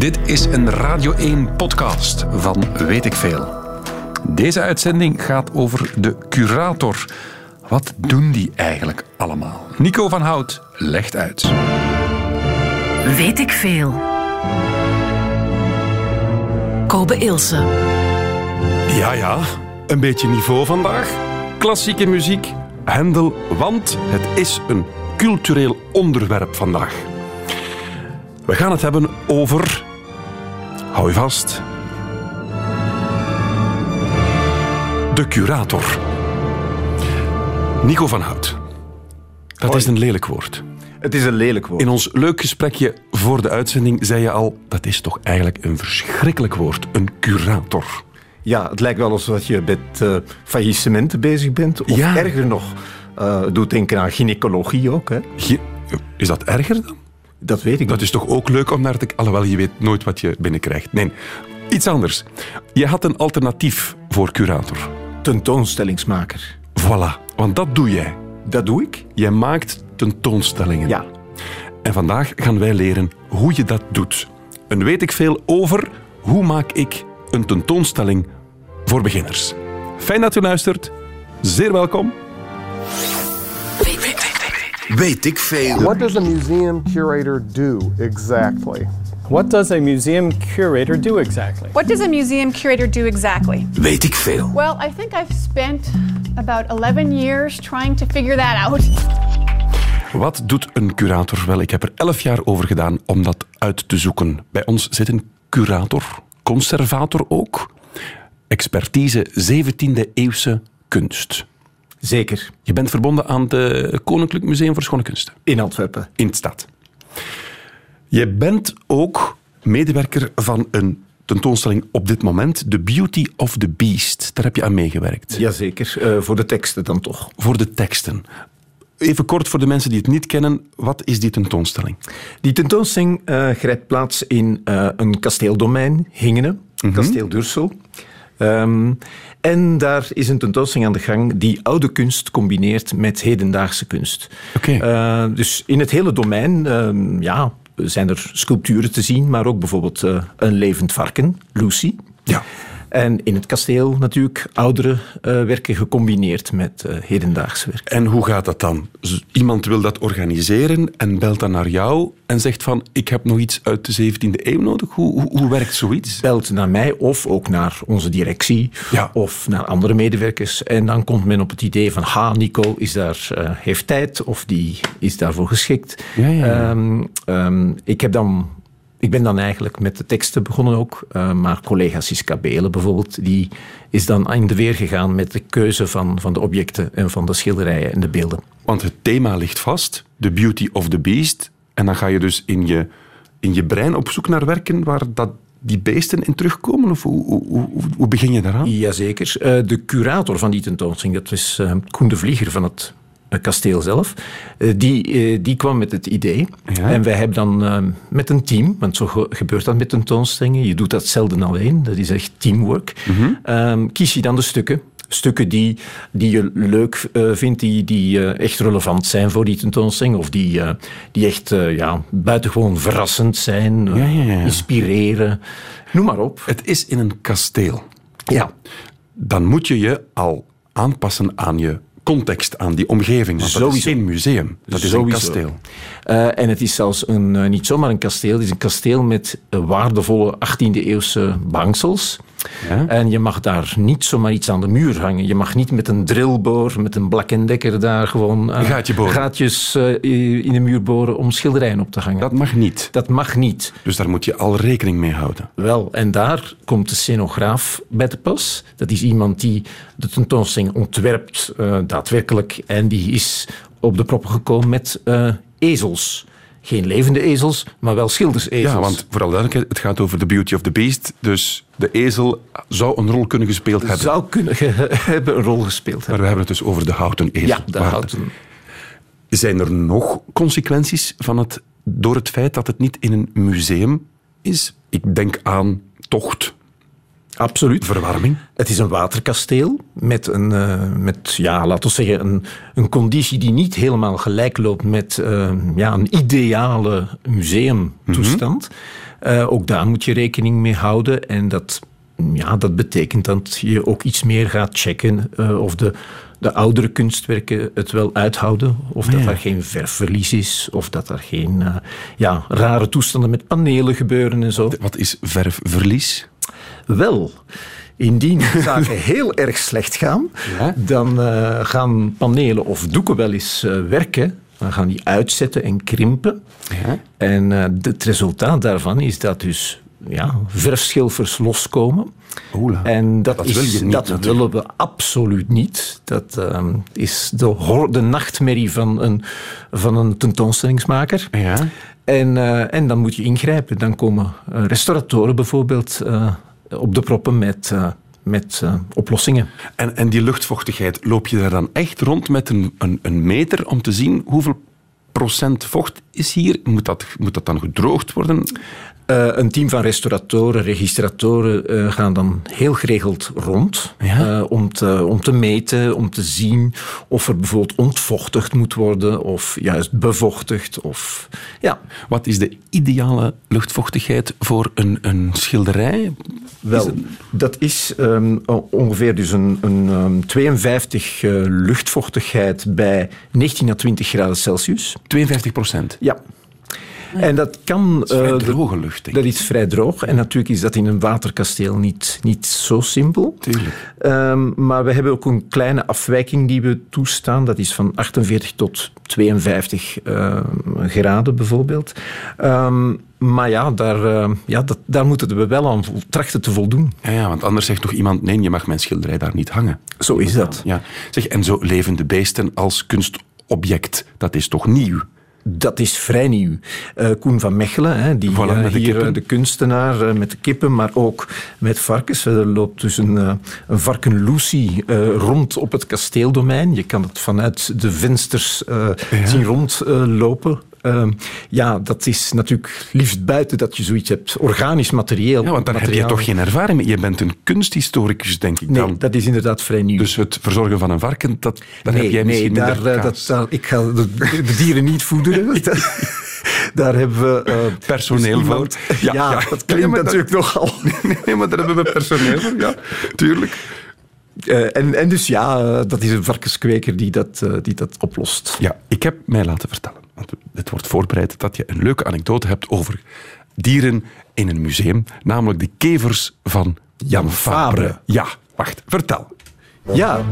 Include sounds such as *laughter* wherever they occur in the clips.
Dit is een Radio 1 podcast van Weet ik Veel. Deze uitzending gaat over de curator. Wat doen die eigenlijk allemaal? Nico van Hout legt uit. Weet ik veel. Kobe Ilse. Ja, ja, een beetje niveau vandaag. Klassieke muziek, Hendel, want het is een cultureel onderwerp vandaag. We gaan het hebben over. Hou je vast. De curator. Nico van Hout. Dat Hoi. is een lelijk woord. Het is een lelijk woord. In ons leuk gesprekje voor de uitzending zei je al: dat is toch eigenlijk een verschrikkelijk woord, een curator. Ja, het lijkt wel alsof je met eh, faillissementen bezig bent. Of Ja. erger nog, eh het doet denken aan gynaecologie ook. Hè. Ge- Is dat erger dan? Dat weet ik Dat niet. is toch ook leuk om naar te... Alhoewel, je weet nooit wat je binnenkrijgt. Nee, iets anders. Je had een alternatief voor curator. Tentoonstellingsmaker. Voilà, want dat doe jij. Dat doe ik. Jij maakt tentoonstellingen. Ja. En vandaag gaan wij leren hoe je dat doet. En weet ik veel over hoe maak ik een tentoonstelling voor beginners. Fijn dat u luistert. Zeer welkom. Weet ik veel. What does a museum curator do exactly? What does a museum curator do exactly? What does a museum curator do exactly? Weet ik veel. Well, I think I've spent about 11 years trying to figure that out. Wat doet een curator? Wel, ik heb er elf jaar over gedaan om dat uit te zoeken. Bij ons zit een curator, conservator ook. Expertise 17e eeuwse kunst. Zeker. Je bent verbonden aan het Koninklijk Museum voor Schone Kunsten In Antwerpen. in de stad. Je bent ook medewerker van een tentoonstelling op dit moment, The Beauty of the Beast. Daar heb je aan meegewerkt. Jazeker. Eh voor de teksten dan toch. Voor de teksten. Even kort voor de mensen die het niet kennen, wat is die tentoonstelling? Die tentoonstelling eh, grijpt plaats in eh, een kasteeldomein, Hingenen, kasteel Dursel. Ehm, en daar is een tentoonstelling aan de gang die oude kunst combineert met hedendaagse kunst. Oké. Eh, dus in het hele domein ehm, ja, zijn er sculpturen te zien, maar ook bijvoorbeeld eh, een levend varken, Lucy. Ja. En in het kasteel natuurlijk oudere eh, werken gecombineerd met eh, hedendaags werk. En hoe gaat dat dan? Iemand wil dat organiseren en belt dan naar jou en zegt van ik heb nog iets uit de 17e eeuw nodig. Hoe, hoe, hoe werkt zoiets? belt naar mij of ook naar onze directie Ja. of naar andere medewerkers. En dan komt men op het idee van, ha, Nico is daar, eh, heeft tijd of die is daarvoor geschikt. Ja, ja, ja. Ehm, ehm, ik, heb dan, ik ben dan eigenlijk met de teksten begonnen ook, eh, maar collega Siska Belen bijvoorbeeld, die is dan in de weer gegaan met de keuze van, van de objecten en van de schilderijen en de beelden. Want het thema ligt vast, The Beauty of the Beast. En dan ga je dus in je, in je brein op zoek naar werken waar dat, die beesten in terugkomen? Of hoe, hoe, hoe, hoe begin je daaraan? Jazeker. Eh, de curator van die tentoonstelling, dat is eh, Koen de Vlieger van het kasteel zelf, eh, die, eh, die kwam met het idee. Ja. En wij hebben dan eh, met een team, want zo ge- gebeurt dat met tentoonstellingen, je doet dat zelden alleen, dat is echt teamwork, Ehm, kies je dan de stukken. Stukken die, die je leuk vindt, die, die echt relevant zijn voor die tentoonstelling. Of die, die echt ja, buitengewoon verrassend zijn, Ja, ja, ja. inspireren. Noem maar op. Het is in een kasteel. Ja. Dan moet je je al aanpassen aan je context, aan die omgeving. Want dat is geen museum, dat is een Sowieso. kasteel. Eh, en het is zelfs een, eh, niet zomaar een kasteel, het is een kasteel met waardevolle 18e-eeuwse bangsels. Ja. En je mag daar niet zomaar iets aan de muur hangen. Je mag niet met een drillboor, met een Black Decker daar gewoon Een gaatje boren. gaatjes in de muur boren om schilderijen op te hangen. Dat mag niet. Dat mag niet. Dus daar moet je al rekening mee houden. Wel, en daar komt de scenograaf bij te pas. Dat is iemand die de tentoonstelling ontwerpt, daadwerkelijk. En die is op de proppen gekomen met ezels. Geen levende ezels, maar wel schildersezels. Ja, want vooral duidelijkheid, het gaat over The Beauty of the Beast. Dus de ezel zou een rol kunnen gespeeld hebben. zou kunnen *laughs* hebben een rol gespeeld Maar hebben. we hebben het dus over de houten ezel. Ja, de houten. Zijn er nog consequenties van het, door het feit dat het niet in een museum is? Ik denk aan tocht, Absoluut. verwarming. Het is een waterkasteel met een, eh, met, ja, laten we zeggen, een, een conditie die niet helemaal gelijk loopt met eh, ja, een ideale museumtoestand. Eh, ook daar moet je rekening mee houden. En dat, ja, dat betekent dat je ook iets meer gaat checken of de, de oudere kunstwerken het wel uithouden. Of dat er geen verfverlies is. Of dat er geen ja, rare toestanden met panelen gebeuren en zo. Wat is verfverlies? Wel, indien *laughs* zaken heel erg slecht gaan, Ja. dan eh, gaan panelen of doeken wel eens eh, werken. Dan gaan die uitzetten en krimpen. Ja. En eh, het resultaat daarvan is dat dus ja, verfschilfers loskomen. En dat, dat is, wil je niet dat natuurlijk. willen we absoluut niet. Dat ehm, is de, de nachtmerrie van een, van een tentoonstellingsmaker. Ja. En, en dan moet je ingrijpen. Dan komen restauratoren bijvoorbeeld op de proppen met, eh, met eh, oplossingen. En, en die luchtvochtigheid, loop je daar dan echt rond met een, een, een meter om te zien hoeveel procent vocht is hier? Moet dat, moet dat dan gedroogd worden? Eh, een team van restauratoren, registratoren eh, gaan dan heel geregeld rond Ja. eh, om, te, om te meten, om te zien of er bijvoorbeeld ontvochtigd moet worden of juist bevochtigd. Of, ja, Wat is de ideale luchtvochtigheid voor een, een schilderij? Wel, dat is ehm, ongeveer dus een, een ehm, 52 eh, luchtvochtigheid bij 19 à 20 graden Celsius. 52 procent. Ja. En dat kan... is vrij eh, droge lucht, denk Dat is vrij droog. En natuurlijk is dat in een waterkasteel niet, niet zo simpel. Tuurlijk. Ehm, maar we hebben ook een kleine afwijking die we toestaan. Dat is van 48 tot 52 ehm, graden bijvoorbeeld. Ehm, maar ja, daar, ehm, ja dat, daar moeten we wel aan trachten te voldoen. Ja, ja, want anders zegt nog iemand, nee, je mag mijn schilderij daar niet hangen. Zo is dat. Ja. Zeg, en zo levende beesten als kunstobject, dat is toch nieuw? Dat is vrij nieuw. Eh, Koen van Mechelen, hè, die Voilà, eh, de hier eh, de kunstenaar met de kippen, maar ook met varkens. Er loopt dus een, een varken Lucy rond op het kasteeldomein. Je kan het vanuit de vensters zien rondlopen. Ehm, ja, dat is natuurlijk liefst buiten dat je zoiets hebt. Organisch materieel. Ja, want daar heb je toch geen ervaring mee. Je bent een kunsthistoricus, denk ik Nee, dan. dat is inderdaad vrij nieuw. Dus het verzorgen van een varken, dat, daar nee, heb jij misschien nee, daar, eh, dat, daar- ik ga de, de dieren niet voederen. *laughs* daar hebben we... eh, Personeel dus voor. Ja, Ja, ja. dat Ja, klinkt maar dat- natuurlijk nogal. *laughs* Nee, maar daar hebben we personeel voor, ja. Tuurlijk. Eh, en, en dus ja, dat is een varkenskweker die dat, die dat oplost. Ja, ik heb mij laten vertellen, want het wordt voorbereid, dat je een leuke anekdote hebt over dieren in een museum, namelijk de kevers van Jan Fabre. Ja, wacht, vertel. Ja,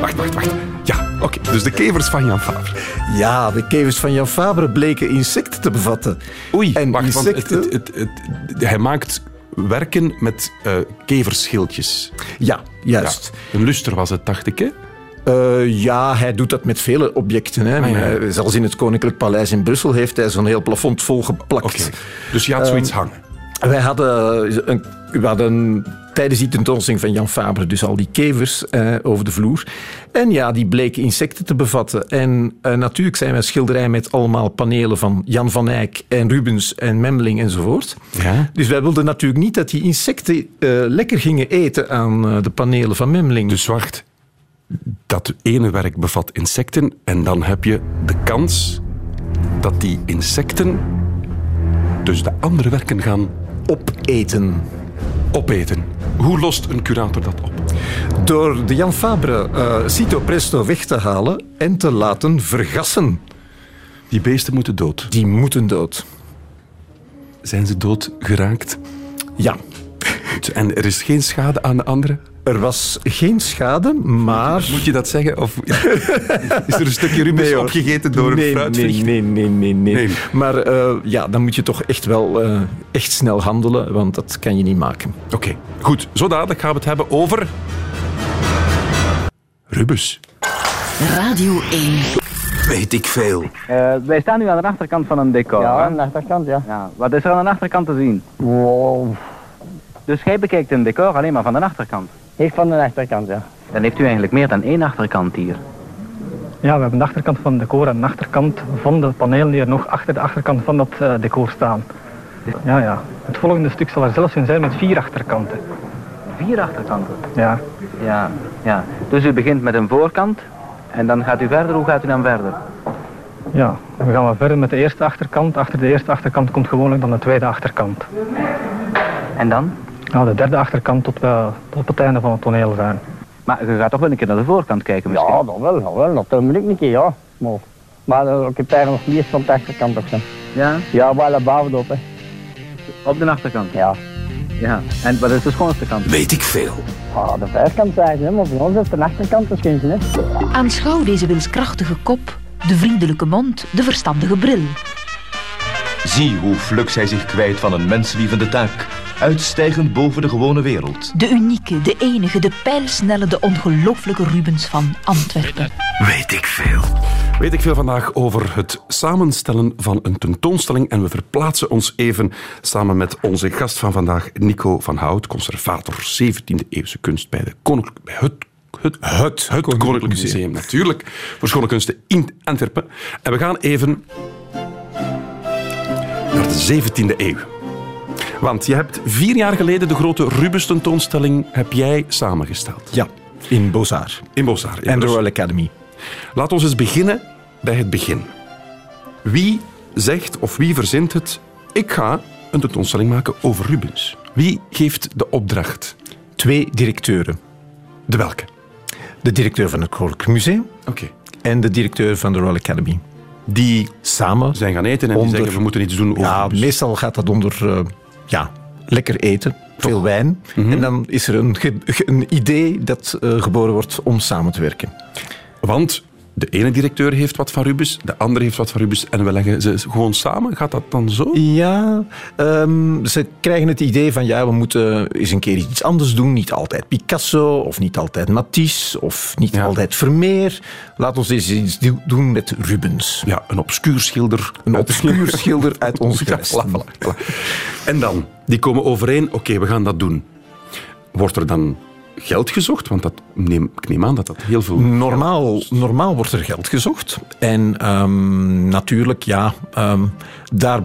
Wacht, wacht, wacht. Ja, oké, dus de kevers van Jan Fabre. ja, de kevers van Jan Fabre bleken insecten te bevatten. Oei, en wacht, want het, insecten... het, het, hij maakt werken met eh keverschildjes. ja, juist. Ja, een luster was het, dacht ik, hè? Eh, ja, hij doet dat met vele objecten. Hè. Ah, ja. Zelfs in het Koninklijk Paleis in Brussel heeft hij zo'n heel plafond volgeplakt. Oké, dus je had zoiets hangen. Wij hadden, een, we hadden tijdens die tentoonstelling van Jan Fabre dus al die kevers eh, over de vloer. En ja, die bleken insecten te bevatten. En eh, natuurlijk zijn wij schilderijen met allemaal panelen van Jan van Eyck en Rubens en Memling enzovoort. Ja. Dus wij wilden natuurlijk niet dat die insecten eh, lekker gingen eten aan de panelen van Memling. Dus wacht, dat ene werk bevat insecten en dan heb je de kans dat die insecten dus de andere werken gaan opeten. opeten. Hoe lost een curator dat op? Door de Jan Fabre eh Cito Presto weg te halen en te laten vergassen. Die beesten moeten dood. Die moeten dood. Zijn ze dood geraakt? Ja, En er is geen schade aan de andere? Er was geen schade, maar... Moet je dat zeggen? Of *laughs* is er een stukje Rubens hoor. opgegeten door een fruitvlieg? nee, nee, nee, nee, nee. Maar eh, ja, dan moet je toch echt wel eh, echt snel handelen, want dat kan je niet maken. Oké, goed. Zo dadelijk gaan we het hebben over... Rubens. Radio 1. Weet ik veel. Eh, wij staan nu aan de achterkant van een decor. Ja, aan de achterkant, ja. Ja, wat is er aan de achterkant te zien? Wow. Dus jij bekijkt een decor alleen maar van de achterkant. Ik van de achterkant, ja. Dan heeft u eigenlijk meer dan één achterkant hier. Ja, we hebben de achterkant van het decor en de achterkant van de panelen die er nog achter de achterkant van dat eh, decor staan. Ja, ja. Het volgende stuk zal er zelfs in zijn met vier achterkanten. Vier achterkanten. Ja. Ja, ja. Dus u begint met een voorkant en dan gaat u verder. Hoe gaat u dan verder? Ja, we gaan maar verder met de eerste achterkant. Achter de eerste achterkant komt gewoonlijk dan de tweede achterkant. En dan? Nou, de derde achterkant tot, we, tot op het einde van het toneel zijn. Maar je gaat toch wel een keer naar de voorkant kijken misschien? Ja, dat wel, dat wel. Dat moet ik een keer, ja. Maar, maar eh, ik heb eigenlijk nog niet van de achterkant of zo. Ja? Ja, wel bovenop, hè. Op de achterkant? Ja. Ja. En wat is de schoonste kant? Weet ik veel. Ah, de vijfkant zijn ze, hè, maar voor ons is de achterkant de schoonste, hè. Aanschouw deze wilskrachtige kop, de vriendelijke mond, de verstandige bril. Zie hoe flux hij zich kwijt van een menslievende taak. Uitstijgend boven de gewone wereld. De unieke, de enige, de pijlsnelle, de ongelooflijke Rubens van Antwerpen. Weet ik veel. Weet ik veel vandaag over het samenstellen van een tentoonstelling. En we verplaatsen ons even samen met onze gast van vandaag, Nico van Hout, conservator 17e eeuwse kunst bij, de Koninklijke, bij het het, het, het Koninklijk Museum, natuurlijk, voor schone kunsten in Antwerpen. En we gaan even naar de 17e eeuw. Want je hebt vier jaar geleden de grote Rubens tentoonstelling heb jij samengesteld. Ja, in Bozar. In Bozar. En de Royal Academy. Laat ons eens beginnen bij het begin. Wie zegt of wie verzint het, ik ga een tentoonstelling maken over Rubens? Wie geeft de opdracht? Twee directeuren. De welke? De directeur van het Koninklijk Museum Oké. en de directeur van de Royal Academy. Die Samen zijn gaan eten en die zeggen we moeten iets doen over Ja, Rubens. meestal gaat dat onder eh, ja, lekker eten, veel wijn. Mhm. En dan is er een, een idee dat eh, geboren wordt om samen te werken. Want de ene directeur heeft wat van Rubens, de andere heeft wat van Rubens en we leggen ze gewoon samen. Gaat dat dan zo? Ja, ehm, ze krijgen het idee van ja, we moeten eens een keer iets anders doen. Niet altijd Picasso of niet altijd Matisse of niet Ja. altijd Vermeer. Laat ons eens iets do- doen met Rubens. Ja, een obscuur schilder. Een obscuur *laughs* schilder uit ons Ja, gewest. voilà, voilà, voilà. En dan, die komen overeen, oké, we gaan dat doen. Wordt er dan geld gezocht? Want dat neem, ik neem aan dat dat heel veel... Normaal, normaal wordt er geld gezocht. En ehm, natuurlijk, ja, ehm, daar,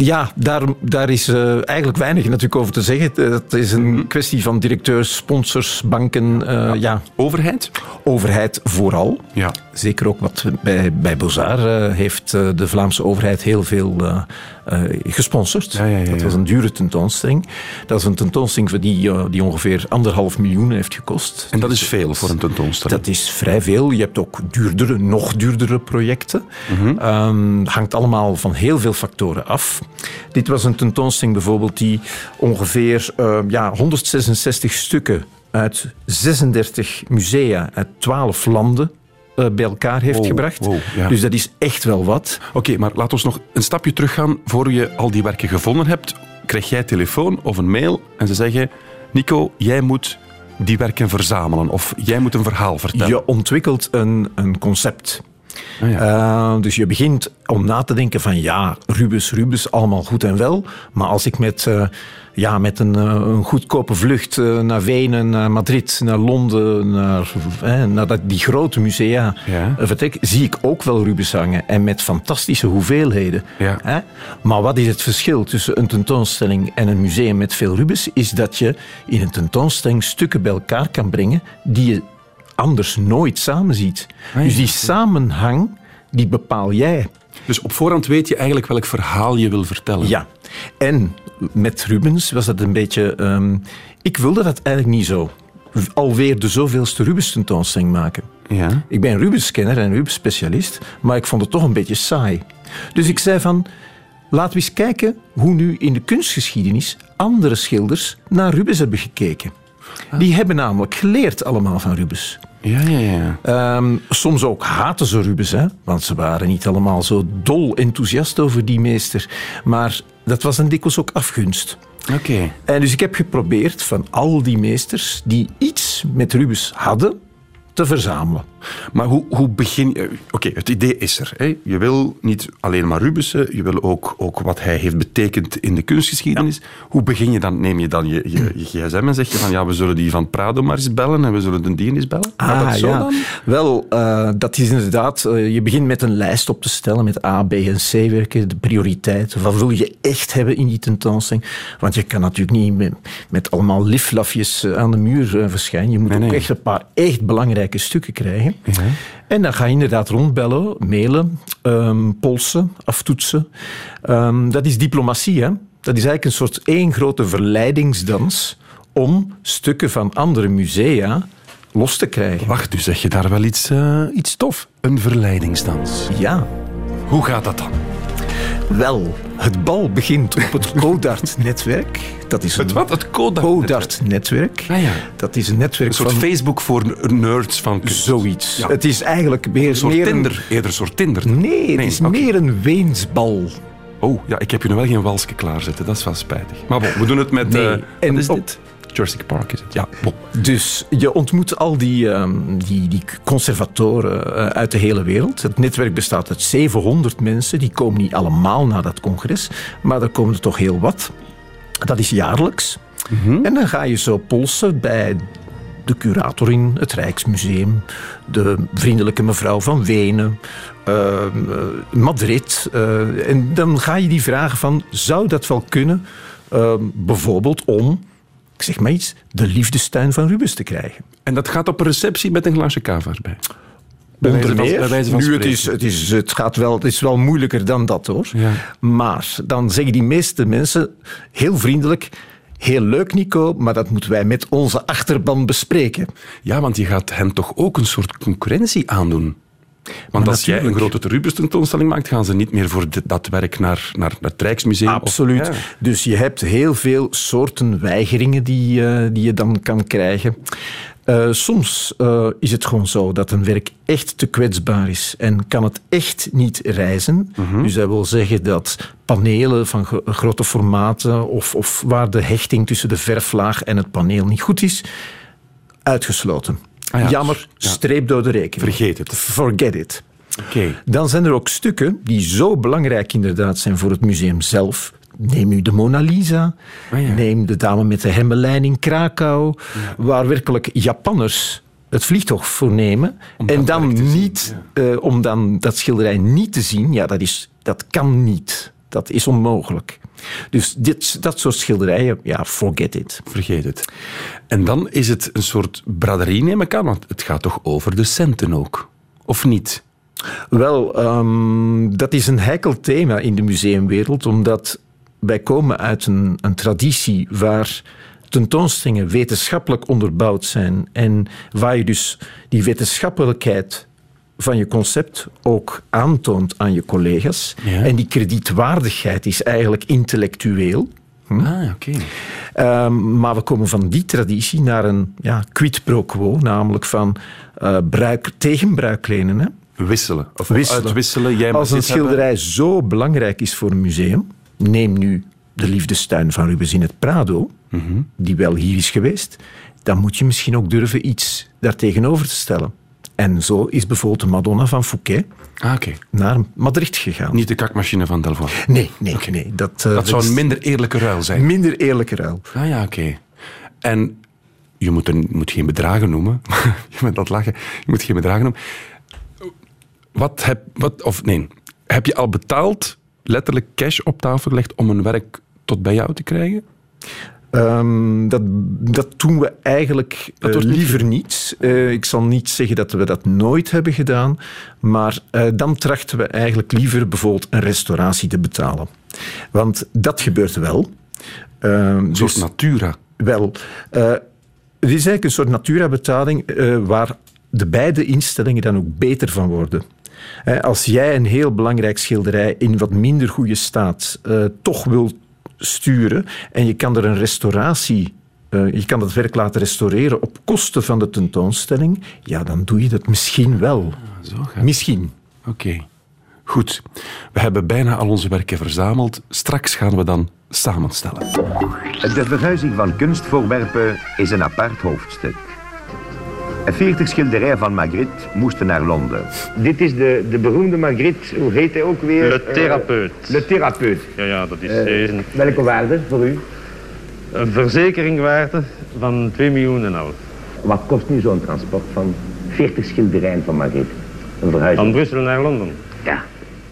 ja daar, daar is eh, eigenlijk weinig natuurlijk over te zeggen. Het is een kwestie van directeurs, sponsors, banken, eh, ja. Overheid? overheid vooral. Ja. Zeker ook wat bij, bij Bozar eh, heeft eh, de Vlaamse overheid heel veel eh, eh, gesponsord. Ja, ja, Dat was een dure tentoonstelling. Dat is een tentoonstelling die, eh, die ongeveer anderhalf miljoen heeft gekost. En dat is veel voor een tentoonstelling. Dat is vrij veel. Je hebt ook duurdere, nog duurdere projecten. Mhm. Ehm, hangt allemaal van heel veel factoren af. Dit was een tentoonstelling bijvoorbeeld die ongeveer eh, ja, 166 stukken uit 36 musea uit 12 landen eh, bij elkaar heeft Wow, gebracht. wow, ja. Dus dat is echt wel wat. Oké, maar laat ons nog een stapje teruggaan. Voor je al die werken gevonden hebt, krijg jij telefoon of een mail en ze zeggen... Nico, jij moet die werken verzamelen of jij moet een verhaal vertellen. Je ontwikkelt een, een concept. Ah, ja. Eh, dus je begint om na te denken van ja, Rubens, Rubens, allemaal goed en wel. Maar als ik met, eh, ja, met een, eh, een goedkope vlucht naar Wenen, naar Madrid, naar Londen, naar, naar dat, die grote musea Ja. vertrek, zie ik ook wel Rubens hangen. En met fantastische hoeveelheden. Ja. Maar wat is het verschil tussen een tentoonstelling en een museum met veel Rubens? Is dat je in een tentoonstelling stukken bij elkaar kan brengen die je anders nooit samen ziet. Ah, ja. Dus die samenhang, die bepaal jij. Dus op voorhand weet je eigenlijk welk verhaal je wil vertellen. Ja. En met Rubens was dat een beetje... ehm, ik wilde dat eigenlijk niet zo. Alweer de zoveelste Rubens tentoonstelling maken. Ja. Ik ben Rubens-kenner en Rubens-specialist, maar ik vond het toch een beetje saai. Dus ik zei van, laten we eens kijken hoe nu in de kunstgeschiedenis andere schilders naar Rubens hebben gekeken. Die hebben namelijk geleerd allemaal van Rubens. Ja, ja, ja. Ehm, soms ook haten ze Rubens, hè? want ze waren niet allemaal zo dol enthousiast over die meester. Maar dat was een dikwijls ook afgunst. Oké. En dus ik heb geprobeerd van al die meesters die iets met Rubens hadden, te verzamelen. Maar hoe, hoe begin je... Oké, het idee is er. Hè? Je wil niet alleen maar Rubensen, je wil ook, ook wat hij heeft betekend in de kunstgeschiedenis. Hoe begin je dan? Neem je dan je, je, je gsm en zeg je van ja, we zullen die van Prado maar eens bellen en we zullen de die eens bellen? Dat zo Ah, ja. dan? Wel, eh, dat is inderdaad... eh, je begint met een lijst op te stellen met A, B en C werken, de prioriteiten. Wat wil je echt hebben in die tentoonstelling? Want je kan natuurlijk niet met, met allemaal liflafjes eh, aan de muur verschijnen. Je moet Nee, ook nee. echt een paar echt belangrijke stukken krijgen. Krijgen. En dan ga je inderdaad rondbellen, mailen, ehm, polsen, aftoetsen. Ehm, dat is diplomatie, hè? Dat is eigenlijk een soort één grote verleidingsdans om stukken van andere musea los te krijgen. Wacht, dus zeg je daar wel iets, eh, iets tof? Een verleidingsdans. Ja. Hoe gaat dat dan? Wel, het bal begint op het *laughs* Codart-netwerk. Dat is een Het wat? Het Codart? Codart-netwerk. Ah ja. Dat is een netwerk Een soort van Facebook voor nerds van kunst. zoiets. Ja. Het is eigenlijk meer Een soort meer Tinder. Eerder een soort Tinder. Nee, het is meer een weensbal. Oh, ja, ik heb je nu wel geen walsje klaarzetten. Dat is wel spijtig. Maar bon, we doen het met... Nee, eh, en is op- dit? Jurassic Park is het. Ja, bon. Dus je ontmoet al die, ehm, die, die conservatoren eh, uit de hele wereld. Het netwerk bestaat uit 700 mensen. Die komen niet allemaal naar dat congres, maar er komen er toch heel wat. Dat is jaarlijks. En dan ga je zo polsen bij de curator in het Rijksmuseum, de vriendelijke mevrouw van Wenen, eh, eh, Madrid. eh, en dan ga je die vragen van, zou dat wel kunnen? eh, bijvoorbeeld om, ik zeg maar iets, de liefdestuin van Rubens te krijgen. En dat gaat op een receptie met een glaasje cava erbij. Bij Onder van- meer. van nu, het is, het, is, het, gaat wel, het is wel moeilijker dan dat hoor. Ja. Maar dan zeggen die meeste mensen heel vriendelijk. Heel leuk, Nico, maar dat moeten wij met onze achterban bespreken. Ja, want je gaat hen toch ook een soort concurrentie aandoen. Want als jij een natuurlijk. grote Rubens tentoonstelling maakt, gaan ze niet meer voor dit- dat werk naar, naar het Rijksmuseum. of- Absoluut. Ja. Dus je hebt heel veel soorten weigeringen die, eh, die je dan kan krijgen. Eh, soms eh, is het gewoon zo dat een werk echt te kwetsbaar is en kan het echt niet reizen. Dus dat wil zeggen dat panelen van gro- grote formaten of, of waar de hechting tussen de verflaag en het paneel niet goed is, uitgesloten. Ah ja, Jammer, ja. streep door de rekening. Vergeet het. Forget it. Dan zijn er ook stukken die zo belangrijk inderdaad zijn voor het museum zelf. Neem nu de Mona Lisa, Ah ja. neem de dame met de hemmelijn in Krakau, waar werkelijk Japanners het vliegtuig voor nemen. En dan zien, niet, eh, om dan dat schilderij niet te zien, ja, dat, is, dat kan niet. Dat is onmogelijk. Dus dit, dat soort schilderijen, ja, forget it. Vergeet het. En dan is het een soort braderie, neem ik aan, want het gaat toch over de centen ook? Of niet? Wel, ehm, dat is een heikel thema in de museumwereld, omdat wij komen uit een, een traditie waar tentoonstellingen wetenschappelijk onderbouwd zijn en waar je dus die wetenschappelijkheid van je concept ook aantoont aan je collega's. Ja. En die kredietwaardigheid is eigenlijk intellectueel. Ah, oké. Ehm, maar we komen van die traditie naar een ja, quid pro quo, namelijk van eh, bruik, tegen bruiklenen. Hè? Wisselen. Of Wisselen. uitwisselen. Jij Als een hebben. schilderij zo belangrijk is voor een museum, neem nu de liefdestuin van Rubens in het Prado, Mhm. die wel hier is geweest, dan moet je misschien ook durven iets daartegenover te stellen. En zo is bijvoorbeeld de Madonna van Fouquet Ah, naar Madrid gegaan. Niet de kakmachine van Delvoye. Nee, nee, nee. Dat, eh, Dat zou een minder eerlijke ruil zijn. minder eerlijke ruil. Ah ja, oké. En je moet, er, moet geen bedragen noemen. *laughs* je aan het lachen. Je moet geen bedragen noemen. Wat heb, wat, of nee, heb je al betaald, letterlijk cash op tafel gelegd om een werk tot bij jou te krijgen? Ehm, dat, dat doen we eigenlijk Dat eh, niet liever niet. Eh, ik zal niet zeggen dat we dat nooit hebben gedaan, maar eh, dan trachten we eigenlijk liever bijvoorbeeld een restauratie te betalen. Want dat gebeurt wel. Ehm, Een soort dus- natura. wel, eh, het is eigenlijk een soort natura-betaling eh, waar de beide instellingen dan ook beter van worden. Hè, als jij een heel belangrijk schilderij in wat minder goede staat eh, toch wil sturen en je kan er een restauratie, eh, je kan dat werk laten restaureren op kosten van de tentoonstelling, ja, dan doe je dat misschien wel. Zo gaat Misschien. Oké. Goed. We hebben bijna al onze werken verzameld. Straks gaan we dan samenstellen. De verhuizing van kunstvoorwerpen is een apart hoofdstuk. 40 schilderijen van Magritte moesten naar Londen. Dit is de, de beroemde Magritte, hoe heet hij ook weer? Le therapeut. Eh, le therapeut. Ja, ja, dat is Eh, een, welke waarde voor u? een verzekeringwaarde van 2 miljoen en half. Wat kost nu zo'n transport van 40 schilderijen van Magritte? Een verhuizing. Van Brussel naar Londen. Ja.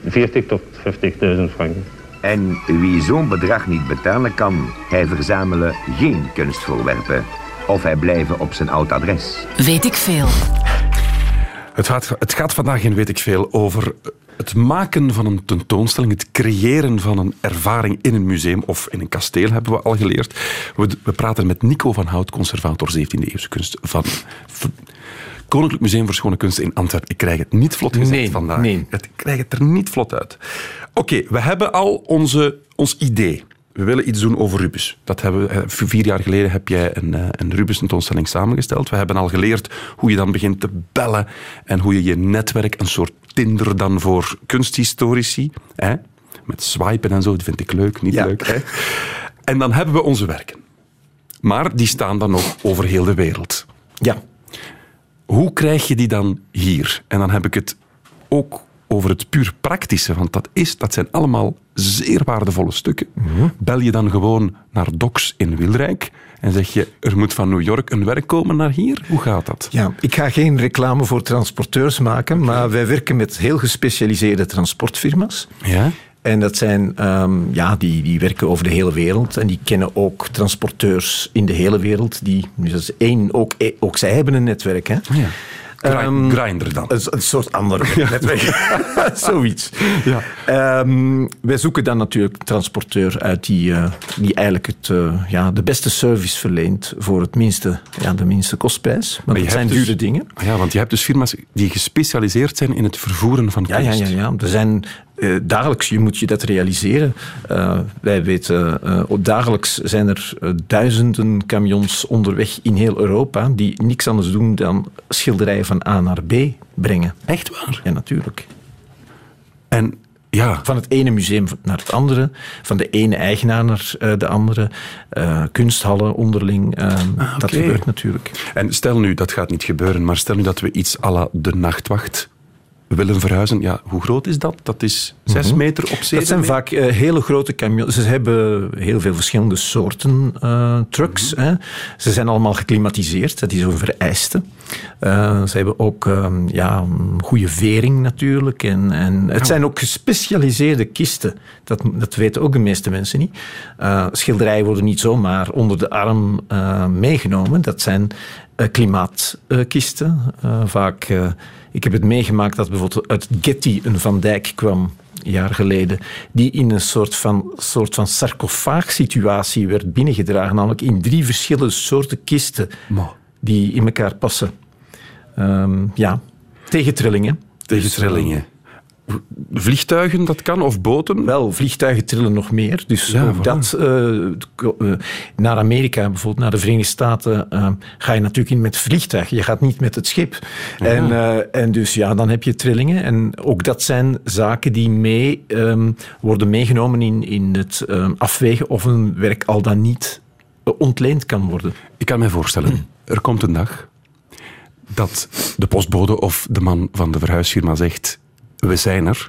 40 tot 50.000 franken. En wie zo'n bedrag niet betalen kan, hij verzamelen geen kunstvoorwerpen. Of hij blijven op zijn oud adres. Weet ik veel. Het gaat, het gaat vandaag in weet ik veel over het maken van een tentoonstelling, het creëren van een ervaring in een museum of in een kasteel, hebben we al geleerd. We, we praten met Nico van Hout, conservator 17e-eeuwse kunst van Koninklijk Museum voor Schone Kunsten in Antwerpen. Ik krijg het niet vlot gezegd Nee, vandaag. nee. Het, ik krijg het er niet vlot uit. Oké, we hebben al onze, ons idee. We willen iets doen over Rubens. Dat hebben we, eh, vier jaar geleden heb jij een, eh, een Rubens-tentoonstelling samengesteld. We hebben al geleerd hoe je dan begint te bellen en hoe je je netwerk, een soort Tinder dan voor kunsthistorici, hè? met swipen en zo, dat vind ik leuk, niet Ja. leuk. Hè? En dan hebben we onze werken. Maar die staan dan nog over heel de wereld. Ja. Hoe krijg je die dan hier? En dan heb ik het ook over het puur praktische, want dat, is, dat zijn allemaal zeer waardevolle stukken. Bel je dan gewoon naar Docs in Wilrijk en zeg je, er moet van New York een werk komen naar hier? Hoe gaat dat? Ja, ik ga geen reclame voor transporteurs maken, maar wij werken met heel gespecialiseerde transportfirma's. Ja? En dat zijn, ehm, ja, die, die werken over de hele wereld en die kennen ook transporteurs in de hele wereld. Die, dus dat is één, ook, eh, ook zij hebben een netwerk. Hè? Ja. Grind- Ehm, Grindr dan. Een, een soort ander *laughs* netwerk. *laughs* Zoiets. Ja. Ehm, wij zoeken dan natuurlijk een transporteur uit die, eh, die eigenlijk het, eh, ja, de beste service verleent voor het minste, ja, de minste kostprijs. Want Maar dat zijn dus- dure dingen. Ja, want je hebt dus firma's die gespecialiseerd zijn in het vervoeren van Ja, ja, ja, ja. Er zijn dagelijks, je moet je dat realiseren. Eh, wij weten, eh, dagelijks zijn er eh, duizenden camions onderweg in heel Europa die niks anders doen dan schilderijen van A naar B brengen. Echt waar? Ja, natuurlijk. En ja, Van het ene museum naar het andere, van de ene eigenaar naar eh, de andere, eh, kunsthallen onderling. eh, Dat gebeurt natuurlijk. En stel nu, dat gaat niet gebeuren, maar stel nu dat we iets à la de nachtwacht willen verhuizen. Ja, hoe groot is dat? Dat is zes meter op zeven Mhm. Dat zijn meter? vaak eh, hele grote camions. Ze hebben heel veel verschillende soorten eh, trucks. Mhm. hè. Ze zijn allemaal geclimatiseerd, dat is een vereiste. Eh, ze hebben ook ehm, ja, een goede vering natuurlijk. En, en het zijn ook gespecialiseerde kisten. Dat, dat weten ook de meeste mensen niet. Schilderijen worden niet zomaar onder de arm meegenomen. Dat zijn klimaatkisten. Vaak, ik heb het meegemaakt dat bijvoorbeeld uit Getty een Van Dijk kwam een jaar geleden, die in een soort van, soort van sarcofaagsituatie werd binnengedragen, namelijk in drie verschillende soorten kisten die in elkaar passen. Ehm, ja, tegen trillingen. Vliegtuigen, dat kan, of boten? Wel, vliegtuigen trillen nog meer. Dus Ja, ook dat, eh, eh, naar Amerika, bijvoorbeeld naar de Verenigde Staten, eh, ga je natuurlijk in met vliegtuig. Je gaat niet met het schip. En, en dus ja, dan heb je trillingen. En ook dat zijn zaken die mee ehm, worden meegenomen in, in het ehm, afwegen of een werk al dan niet ontleend kan worden. Ik kan mij voorstellen, er komt een dag dat de postbode of de man van de verhuisfirma zegt, we zijn er.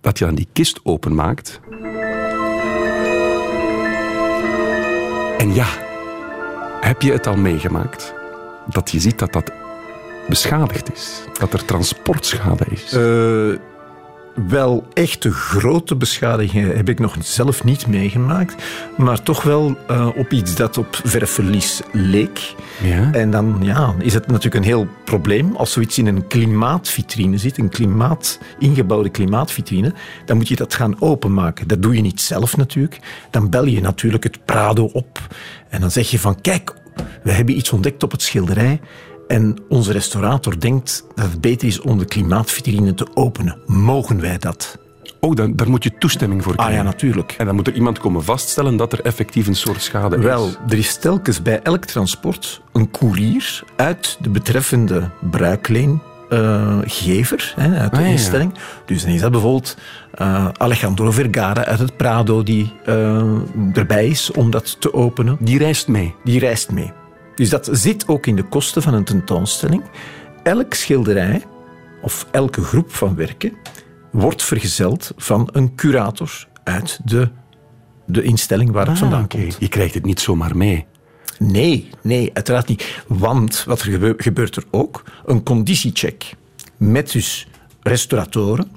Dat je dan die kist openmaakt. En ja, heb je het al meegemaakt? Dat je ziet dat dat beschadigd is. Dat er transportschade is. Eh, wel echte grote beschadigingen heb ik nog zelf niet meegemaakt, maar toch wel eh, op iets dat op verfverlies leek. ja? En dan ja, is het natuurlijk een heel probleem. Als zoiets in een klimaatvitrine zit, een klimaat, ingebouwde klimaatvitrine, dan moet je dat gaan openmaken. Dat doe je niet zelf natuurlijk. Dan bel je natuurlijk het Prado op en dan zeg je van kijk, we hebben iets ontdekt op het schilderij. En onze restaurator denkt dat het beter is om de klimaatvitrine te openen. Mogen wij dat? Oh, dan, daar moet je toestemming voor Ah krijgen. ja, natuurlijk. En dan moet er iemand komen vaststellen dat er effectief een soort schade Wel, is. er is telkens bij elk transport een koerier uit de betreffende bruikleengever, hè, uit de Ah, ja. instelling. Dus dan is dat bijvoorbeeld eh, Alejandro Vergara uit het Prado die eh, erbij is om dat te openen. Die reist mee. Die reist mee. Dus dat zit ook in de kosten van een tentoonstelling. Elk schilderij of elke groep van werken wordt vergezeld van een curator uit de, de instelling waar het vandaan Ah, oké. komt. Je krijgt het niet zomaar mee. Nee, nee, uiteraard niet. Want wat er gebe- gebeurt er ook? Een conditiecheck met dus restauratoren,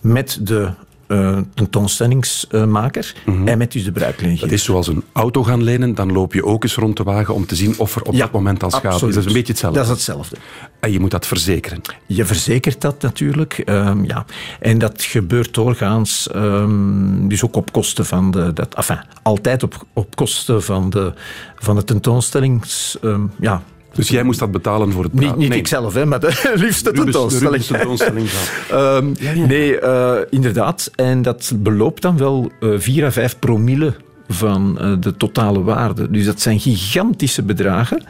met de eh, tentoonstellingsmaker en met dus de bruiklinier. Dat is zoals een auto gaan lenen, dan loop je ook eens rond de wagen om te zien of er op dat moment al schade is. Dat is een beetje hetzelfde. Dat is hetzelfde. En je moet dat verzekeren. Je verzekert dat natuurlijk, ehm, ja. En dat gebeurt doorgaans, ehm, dus ook op kosten van de... Dat, enfin, altijd op, op kosten van de, van de tentoonstellings... ehm, ja, Dus jij moest dat betalen voor het niet, praten? niet Nee. ikzelf, hè, maar de *laughs* liefste Rubens- de tentoonstelling. Tentoonstelling van. *laughs* Ehm, Nee, eh, inderdaad. En dat beloopt dan wel eh 4 à 5 promille van eh, de totale waarde. Dus dat zijn gigantische bedragen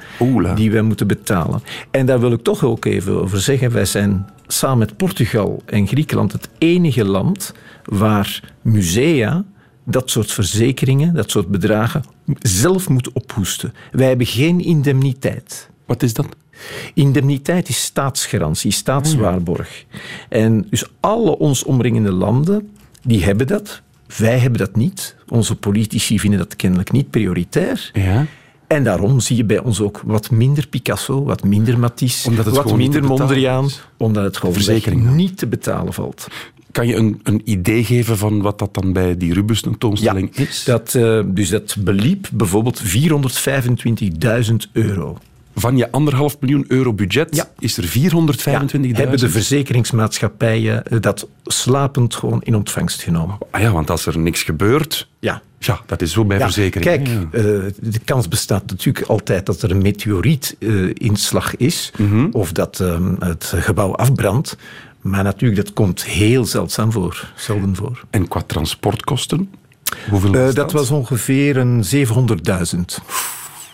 die wij moeten betalen. En daar wil ik toch ook even over zeggen. Wij zijn samen met Portugal en Griekenland het enige land waar musea dat soort verzekeringen, dat soort bedragen, zelf moeten ophoesten. Wij hebben geen indemniteit. Wat is dat? Indemniteit is staatsgarantie, staatswaarborg. En dus alle ons omringende landen, die hebben dat. Wij hebben dat niet. Onze politici vinden dat kennelijk niet prioritair. Ja. En daarom zie je bij ons ook wat minder Picasso, wat minder Matisse, wat minder Mondriaan, omdat het gewoon Verzekering niet te betalen valt. Kan je een, een idee geven van wat dat dan bij die Rubens tentoonstelling is? Dat, eh, dus dat beliep bijvoorbeeld 425.000 euro. Van je anderhalf miljoen euro budget is er 425.000. Hebben de verzekeringsmaatschappijen dat slapend gewoon in ontvangst genomen. Ah ja, want als er niks gebeurt, ja. Ja, dat is zo bij Ja, verzekering. Kijk, eh, de kans bestaat natuurlijk altijd dat er een meteorietinslag is, Mhm. of dat ehm, het gebouw afbrandt. Maar natuurlijk, dat komt heel zeldzaam voor. Zelden voor. En qua transportkosten? Hoeveel Eh, dat was ongeveer een 700.000.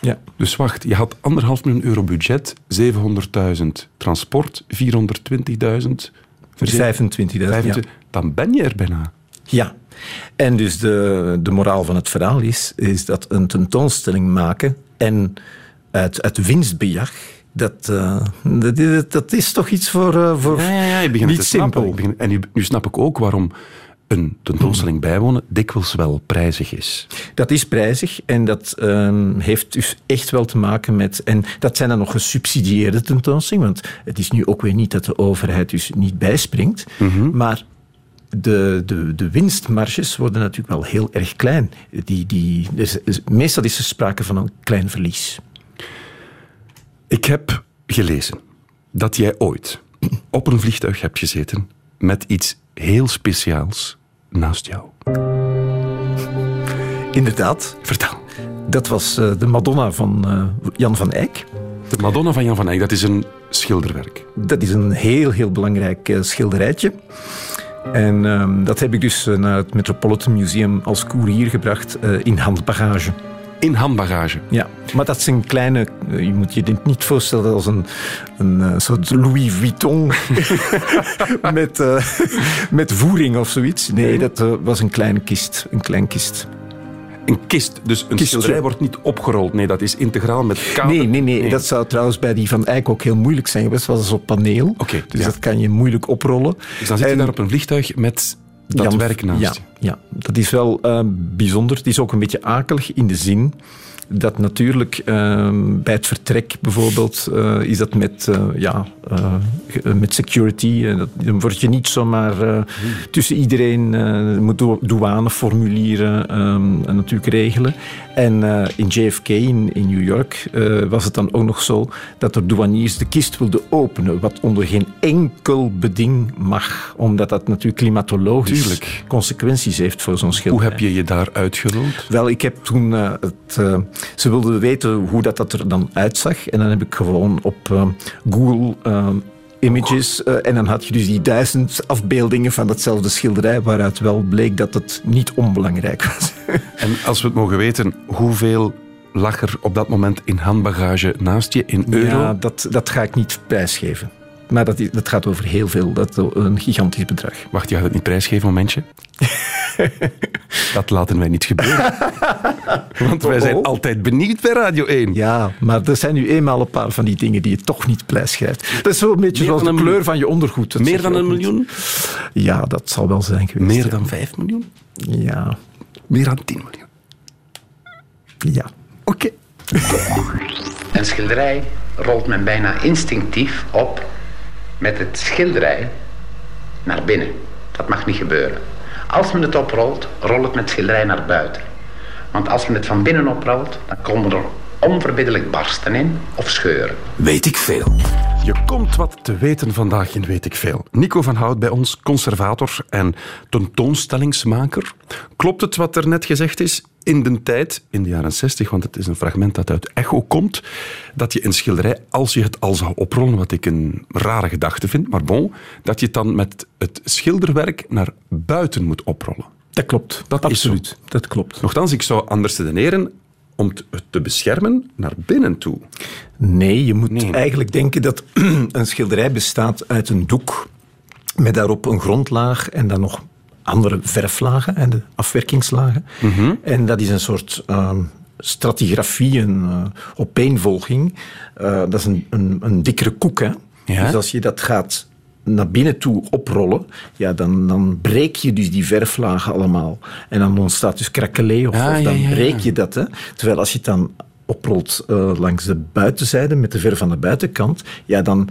Ja. Dus wacht, je had anderhalf miljoen euro budget, 700.000 transport, 420.000 25.000, ja. Dan ben je er bijna. Ja. En dus de, de moraal van het verhaal is, is dat een tentoonstelling maken en uit, uit winstbejag, dat, eh, dat, is- dat is toch iets voor, eh, voor Ja, ja, ja, niet snappen. simpel. En nu, nu snap ik ook waarom een tentoonstelling bijwonen dikwijls wel prijzig is. Dat is prijzig en dat ehm, heeft dus echt wel te maken met... En dat zijn dan nog gesubsidieerde tentoonstellingen, want het is nu ook weer niet dat de overheid dus niet bijspringt, maar... De, de, de winstmarges worden natuurlijk wel heel erg klein. Die, die, is- is- meestal is er sprake van een klein verlies. Ik heb gelezen dat jij ooit op een vliegtuig hebt gezeten met iets heel speciaals naast jou. Inderdaad. Vertel. Dat was eh, de Madonna van eh, Jan van Eyck. De Madonna van Jan van Eyck, dat is een schilderwerk. Dat is een heel, heel belangrijk eh, schilderijtje. En ehm, dat heb ik dus naar het Metropolitan Museum als koerier gebracht in handbagage. In handbagage? Ja, maar dat is een kleine... eh, je moet je dit niet voorstellen als een, een eh, soort Louis Vuitton *laughs* met, eh, met voering of zoiets. Nee, dat was een kleine kist. Een klein kist. Een kist, dus een schilderij wordt niet opgerold. Nee, dat is integraal met kader. Nee, nee, nee, Dat zou trouwens bij die van Eyck ook heel moeilijk zijn geweest. Het was op paneel. dus ja. dat kan je moeilijk oprollen. Dus dan zit je En- daar op een vliegtuig met dat Jan- werk naast ja, je. Ja, dat is wel eh, bijzonder. Het is ook een beetje akelig in de zin dat natuurlijk eh, bij het vertrek bijvoorbeeld eh, is dat met, eh, ja, eh, met security. dat, dan word je niet zomaar tussen iedereen moet dou- douaneformulieren ehm, en natuurlijk regelen. En in JFK in, in New York was het dan ook nog zo dat de douaniers de kist wilden openen, wat onder geen enkel beding mag, omdat dat natuurlijk klimatologisch Tuurlijk. consequenties heeft voor zo'n schilderij. Hoe heb je je daar uitgeloond? Wel, ik heb toen het, ze wilden weten hoe dat, dat er dan uitzag. En dan heb ik gewoon op eh, Google eh, Images. eh, en dan had je dus die duizend afbeeldingen van datzelfde schilderij. Waaruit wel bleek dat het niet onbelangrijk was. *laughs* En als we het mogen weten, hoeveel lag er op dat moment in handbagage naast je in euro? Ja, dat, dat ga ik niet prijsgeven. Maar dat, dat gaat over heel veel. Dat is een gigantisch bedrag. Wacht, je gaat het niet prijsgeven, momentje? *laughs* dat laten wij niet gebeuren. *laughs* Want wij zijn Oh. altijd benieuwd bij Radio 1. Ja, maar er zijn nu eenmaal een paar van die dingen die je toch niet prijsgeeft. Dat is zo een beetje Meer zoals de kleur miljoen. van je ondergoed. Dat Meer dan een niet. miljoen? Ja, dat zal wel zijn geweest. Meer dan 5 miljoen? Ja. Meer dan 10 miljoen? Ja. Oké. *laughs* Een schilderij rolt men bijna instinctief op met het schilderij naar binnen. Dat mag niet gebeuren. Als men het oprolt, rol het met schilderij naar buiten. Want als men het van binnen oprolt, dan komen er onverbiddelijk barsten in of scheuren. Weet ik veel. Je komt wat te weten vandaag in Weet ik Veel. Nico van Hout bij ons, conservator en tentoonstellingsmaker. Klopt het wat er net gezegd is? In de tijd, in de jaren 60, want het is een fragment dat uit Echo komt, dat je een schilderij, als je het al zou oprollen, wat ik een rare gedachte vind, maar bon, dat je het dan met het schilderwerk naar buiten moet oprollen. Dat klopt. Dat Absoluut. is. Dat klopt. Nochtans, ik zou anders redeneren om het te beschermen naar binnen toe. Nee, je moet eigenlijk denken dat *clears throat* een schilderij bestaat uit een doek met daarop een grondlaag en dan nog andere verflagen en de afwerkingslagen. En dat is een soort ehm, stratigrafie, een eh, opeenvolging. Eh, dat is een, een, een dikkere koek. Hè? Ja. Dus als je dat gaat naar binnen toe oprollen, ja, dan, dan breek je dus die verflagen allemaal. En dan ontstaat dus krakelé, of, Ah, of dan ja, ja. breek je dat. Hè? Terwijl als je het dan oprolt eh, langs de buitenzijde met de verf aan de buitenkant, ja, dan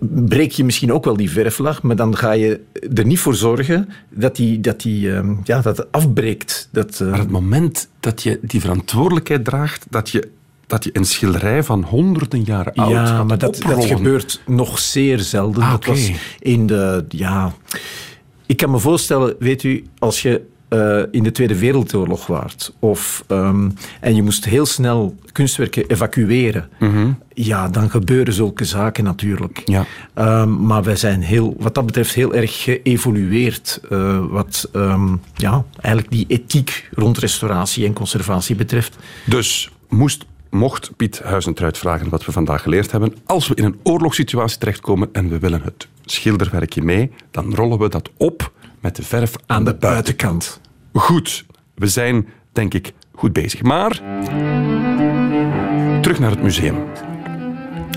breek je misschien ook wel die verflaag, maar dan ga je er niet voor zorgen dat die, dat die ehm, ja, dat het afbreekt. Dat, eh, Maar het moment dat je die verantwoordelijkheid draagt, dat je, dat je een schilderij van honderden jaren oud ja, gaat maar dat, dat gebeurt nog zeer zelden. Ah, dat was in de, ja... Ik kan me voorstellen, weet u, als je eh, in de Tweede Wereldoorlog waart, of, ehm, en je moest heel snel kunstwerken evacueren, ja, dan gebeuren zulke zaken natuurlijk. Ja. Ehm, maar wij zijn heel, wat dat betreft heel erg geëvolueerd, eh, wat ehm, ja, eigenlijk die ethiek rond restauratie en conservatie betreft. Dus moest, mocht Piet Huizentruid vragen wat we vandaag geleerd hebben, als we in een oorlogssituatie terechtkomen en we willen het schilderwerkje mee, dan rollen we dat op met de verf aan, de de buitenkant. Goed, we zijn, denk ik, goed bezig. Maar terug naar het museum.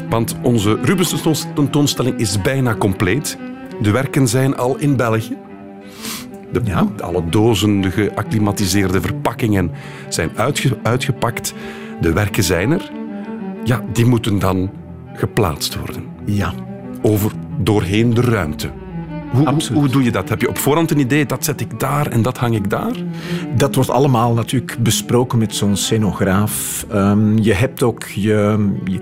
Want onze Rubens tentoonstelling is bijna compleet. De werken zijn al in België. De, Ja. Alle dozen, de geacclimatiseerde verpakkingen zijn uitge- uitgepakt. De werken zijn er. Ja, die moeten dan geplaatst worden. Ja. Over, doorheen de ruimte. Hoe, hoe, Absoluut. hoe doe je dat? Heb je op voorhand een idee, dat zet ik daar en dat hang ik daar? Dat wordt allemaal natuurlijk besproken met zo'n scenograaf. Ehm, je hebt ook je, je,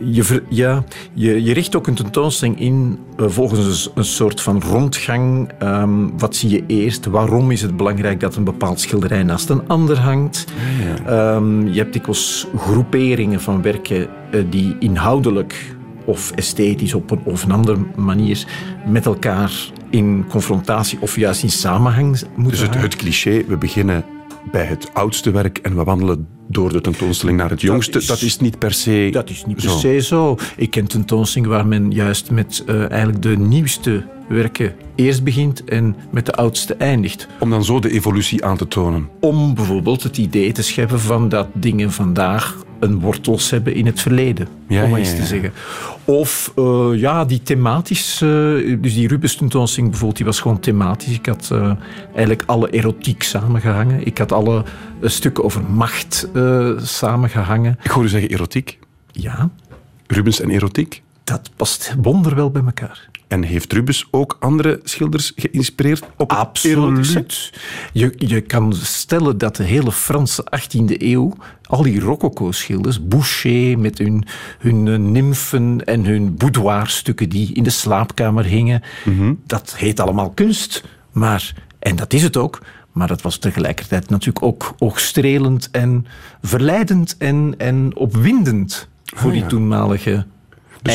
je, ja, je, je richt ook een tentoonstelling in eh, volgens een, een soort van rondgang. Ehm, wat zie je eerst? Waarom is het belangrijk dat een bepaald schilderij naast een ander hangt? Ehm, je hebt dikwijls groeperingen van werken eh, die inhoudelijk of esthetisch op een of een andere manier met elkaar in confrontatie of juist in samenhang moeten Dus het, cliché, we beginnen bij het oudste werk en we wandelen door de tentoonstelling naar het jongste, is- dat is niet per se Dat is niet per zo. se zo. Ik ken tentoonstellingen waar men juist met eh, eigenlijk de nieuwste werken eerst begint en met de oudste eindigt. Om dan zo de evolutie aan te tonen. Om bijvoorbeeld het idee te scheppen van dat dingen vandaag een wortels hebben in het verleden. Ja, om maar ja, eens te zeggen. Of eh, ja, die thematisch, eh, dus die Rubens tentoonstelling bijvoorbeeld, die was gewoon thematisch. Ik had eh, eigenlijk alle erotiek samengehangen. Ik had alle stukken over macht eh, samengehangen. Ik hoor u zeggen erotiek. Ja, Rubens en erotiek. dat past wonderwel bij elkaar. En heeft Rubens ook andere schilders geïnspireerd op? Absoluut. Je, je kan stellen dat de hele Franse 18e eeuw, al die rococo-schilders, Boucher met hun, hun eh, nymfen en hun boudoirstukken die in de slaapkamer hingen, dat heet allemaal kunst. Maar, en dat is het ook, maar dat was tegelijkertijd natuurlijk ook oogstrelend en verleidend en, en opwindend voor die toenmalige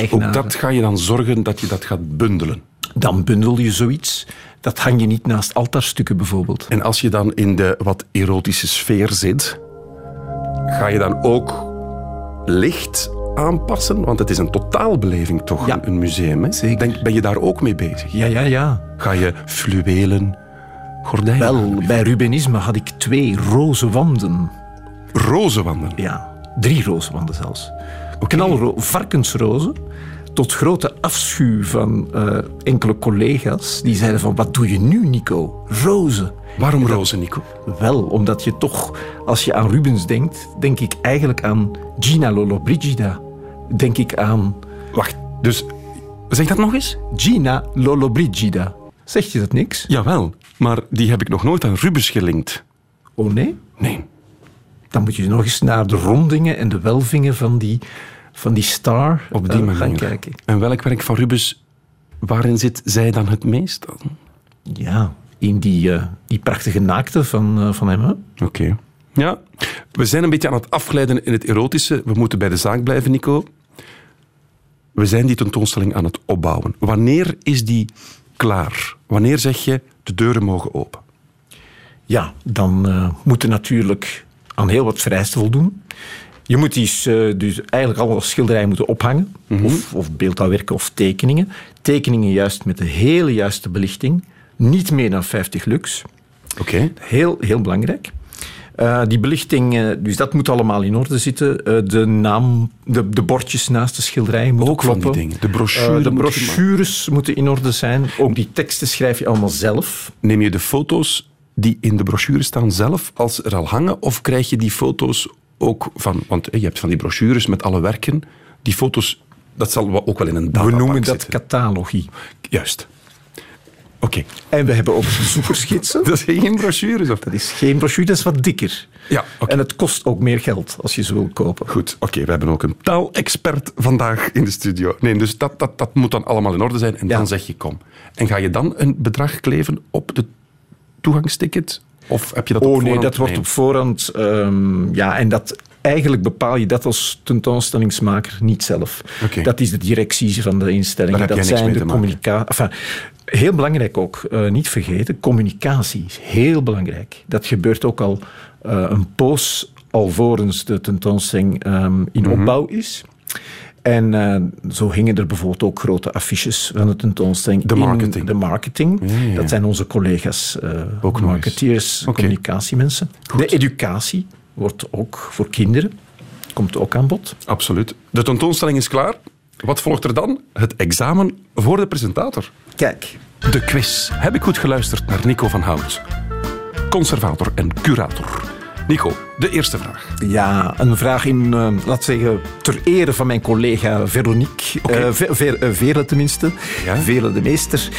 Dus ook dat ga je dan zorgen dat je dat gaat bundelen. Dan bundel je zoiets. Dat hang je niet naast altaarstukken bijvoorbeeld. En als je dan in de wat erotische sfeer zit, ga je dan ook licht aanpassen? Want het is een totaalbeleving toch, Ja. een- museum. Hè? Zeker. Denk, ben je daar ook mee bezig? Ja, ja, ja. Ga je fluwelen, gordijnen? Wel, bij Rubenisme had ik twee roze wanden. Rozenwanden. Ja, drie roze wanden zelfs. Knalro varkensrozen. Tot grote afschuw van eh, enkele collega's. Die zeiden van, wat doe je nu, Nico? Rozen. Waarom rozen, Nico? Wel, omdat je toch, als je aan Rubens denkt, denk ik eigenlijk aan Gina Lollobrigida. Denk ik aan Wacht, dus zeg dat nog eens? Gina Lollobrigida. Zegt je dat niks? Jawel, maar die heb ik nog nooit aan Rubens gelinkt. Oh nee? Nee. Dan moet je nog eens naar de rondingen en de welvingen van die, van die star Op die eh, manier. gaan kijken. En welk werk van Rubens, waarin zit zij dan het meest? Ja, in die, eh, die prachtige naakte van, eh, van hem. Oké. Ja, we zijn een beetje aan het afglijden in het erotische. We moeten bij de zaak blijven, Nico. We zijn die tentoonstelling aan het opbouwen. Wanneer is die klaar? Wanneer zeg je de deuren mogen open? Ja, dan eh moet je natuurlijk aan heel wat vereisten voldoen. Je moet die, eh, dus eigenlijk alle schilderijen moeten ophangen, of, of beeldhouwwerken of tekeningen. Tekeningen juist met de hele juiste belichting, niet meer dan 50 lux. Oké. Heel, heel belangrijk. Eh, die belichting, eh, dus dat moet allemaal in orde zitten. De naam, de, de bordjes naast de schilderijen moeten Ook van die dingen. De brochure de moet brochures moeten in orde zijn. Ook die teksten schrijf je allemaal zelf. Neem je de foto's die in de brochure staan zelf als er al hangen? Of krijg je die foto's ook van... Want je hebt van die brochures met alle werken. Die foto's, dat zal ook wel in een We databank noemen dat zitten. catalogie. Juist. Oké. En we hebben ook *laughs* bezoekersgidsen. Dat is geen brochures? Of? Dat is geen brochure, dat is wat dikker. Ja. En het kost ook meer geld als je ze wil kopen. Goed, oké, we hebben ook een taalexpert vandaag in de studio. Nee, dus dat, dat, dat moet dan allemaal in orde zijn en dan zeg je kom. En ga je dan een bedrag kleven op de toegangsticket? Of heb je dat op Oh nee, dat wordt op voorhand. ehm, ja, en dat. Eigenlijk bepaal je dat als tentoonstellingsmaker niet zelf. Dat is de directie van de instelling. Daar dat zijn de communicatie. Enfin, heel belangrijk ook, eh, niet vergeten, communicatie is heel belangrijk. Dat gebeurt ook al eh, een poos alvorens de tentoonstelling ehm, in Mhm. opbouw is. En eh, zo hingen er bijvoorbeeld ook grote affiches van de tentoonstelling. De in marketing. De marketing. Ja, ja, ja. Dat zijn onze collega's, eh Ook marketeers, communicatiemensen. De educatie wordt ook voor kinderen, komt ook aan bod. Absoluut. De tentoonstelling is klaar. Wat volgt er dan? Het examen voor de presentator. Kijk. De quiz. Heb ik goed geluisterd naar Nico van Hout? Conservator en curator. Nico, de eerste vraag. Ja, een vraag in, eh, laat zeggen, ter ere van mijn collega Veronique. eh Ver- eh, Vele tenminste. Ja? Vele de meester.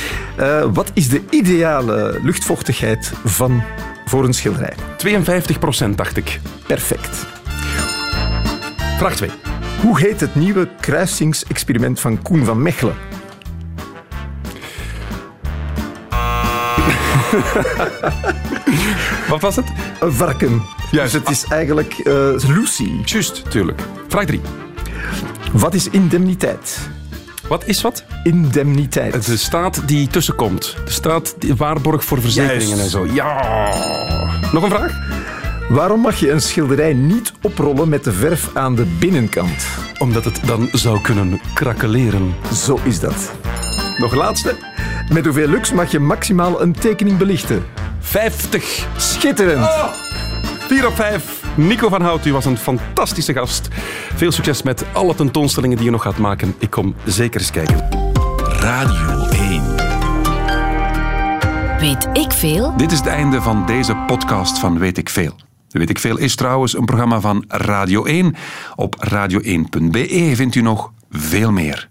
Wat is de ideale luchtvochtigheid van, voor een schilderij? 52 procent, dacht ik. Perfect. Vraag 2. Hoe heet het nieuwe kruisingsexperiment van Koen van Mechelen? *laughs* *laughs* Wat was het? Een varken. Juist. Dus het is eigenlijk eh, Lucy. Juist, tuurlijk. Vraag 3. Wat is indemniteit? Wat is wat? Indemniteit. De staat die tussenkomt. De staat die waarborg voor verzekeringen Juist. en zo. Ja. Nog een vraag? Waarom mag je een schilderij niet oprollen met de verf aan de binnenkant? Omdat het dan zou kunnen krakeleren. Zo is dat. Nog laatste. Met hoeveel lux mag je maximaal een tekening belichten? 50. Schitterend. 4 op 5. Nico van Hout, u was een fantastische gast. Veel succes met alle tentoonstellingen die je nog gaat maken. Ik kom zeker eens kijken. Radio 1. Weet ik veel? Dit is het einde van deze podcast van Weet ik Veel. Weet ik Veel is trouwens een programma van Radio 1. Op radio1.be vindt u nog veel meer.